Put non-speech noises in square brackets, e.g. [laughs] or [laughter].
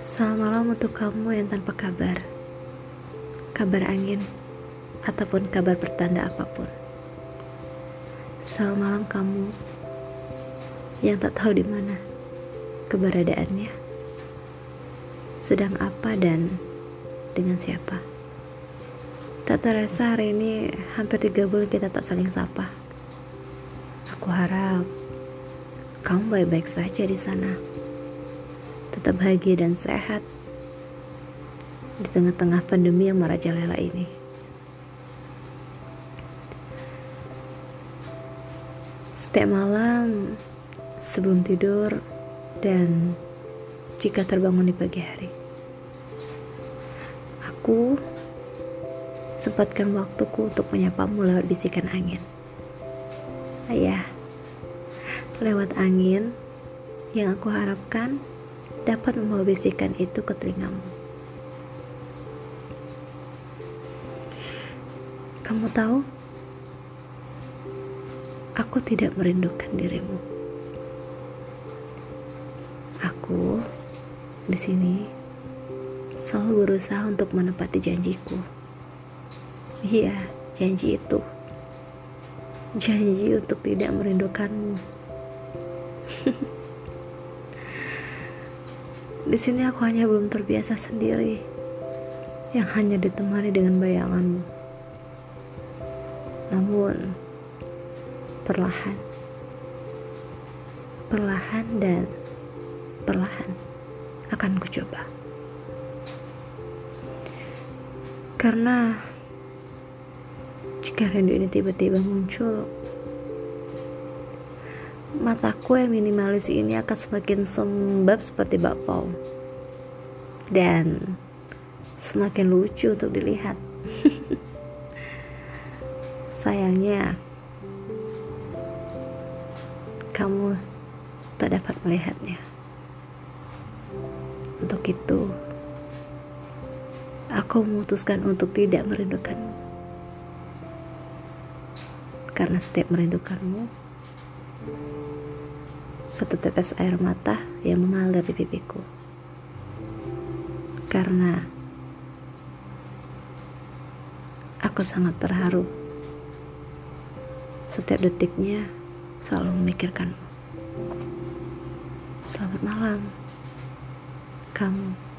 Selamat malam untuk kamu yang tanpa kabar, kabar angin, ataupun kabar pertanda apa pun. Selamat malam kamu yang tak tahu di mana keberadaannya, sedang apa dan dengan siapa. Tak terasa hari ini hampir tiga bulan kita tak saling sapa. Aku harap kamu baik-baik saja di sana tetap bahagia dan sehat di tengah-tengah pandemi yang merajalela ini. Setiap malam sebelum tidur dan jika terbangun di pagi hari, aku sempatkan waktuku untuk menyapamu lewat bisikan angin. Ayah, lewat angin yang aku harapkan dapat membawa bisikan itu ke telingamu. Kamu tahu, aku tidak merindukan dirimu. Aku di sini selalu berusaha untuk menepati janjiku. Iya, janji itu. Janji untuk tidak merindukanmu. Di sini aku hanya belum terbiasa sendiri, yang hanya ditemani dengan bayanganmu. Namun, perlahan, perlahan dan perlahan akan kucoba. Karena jika rindu ini tiba-tiba muncul, mataku yang minimalis ini akan semakin sembab seperti bakpao. Dan semakin lucu untuk dilihat. [laughs] Sayangnya kamu tak dapat melihatnya. Untuk itu aku memutuskan untuk tidak merindukanmu karena setiap merindukanmu satu tetes air mata yang mengalir di pipiku. Karena aku sangat terharu. Setiap detiknya selalu memikirkanmu. Selamat malam, kamu.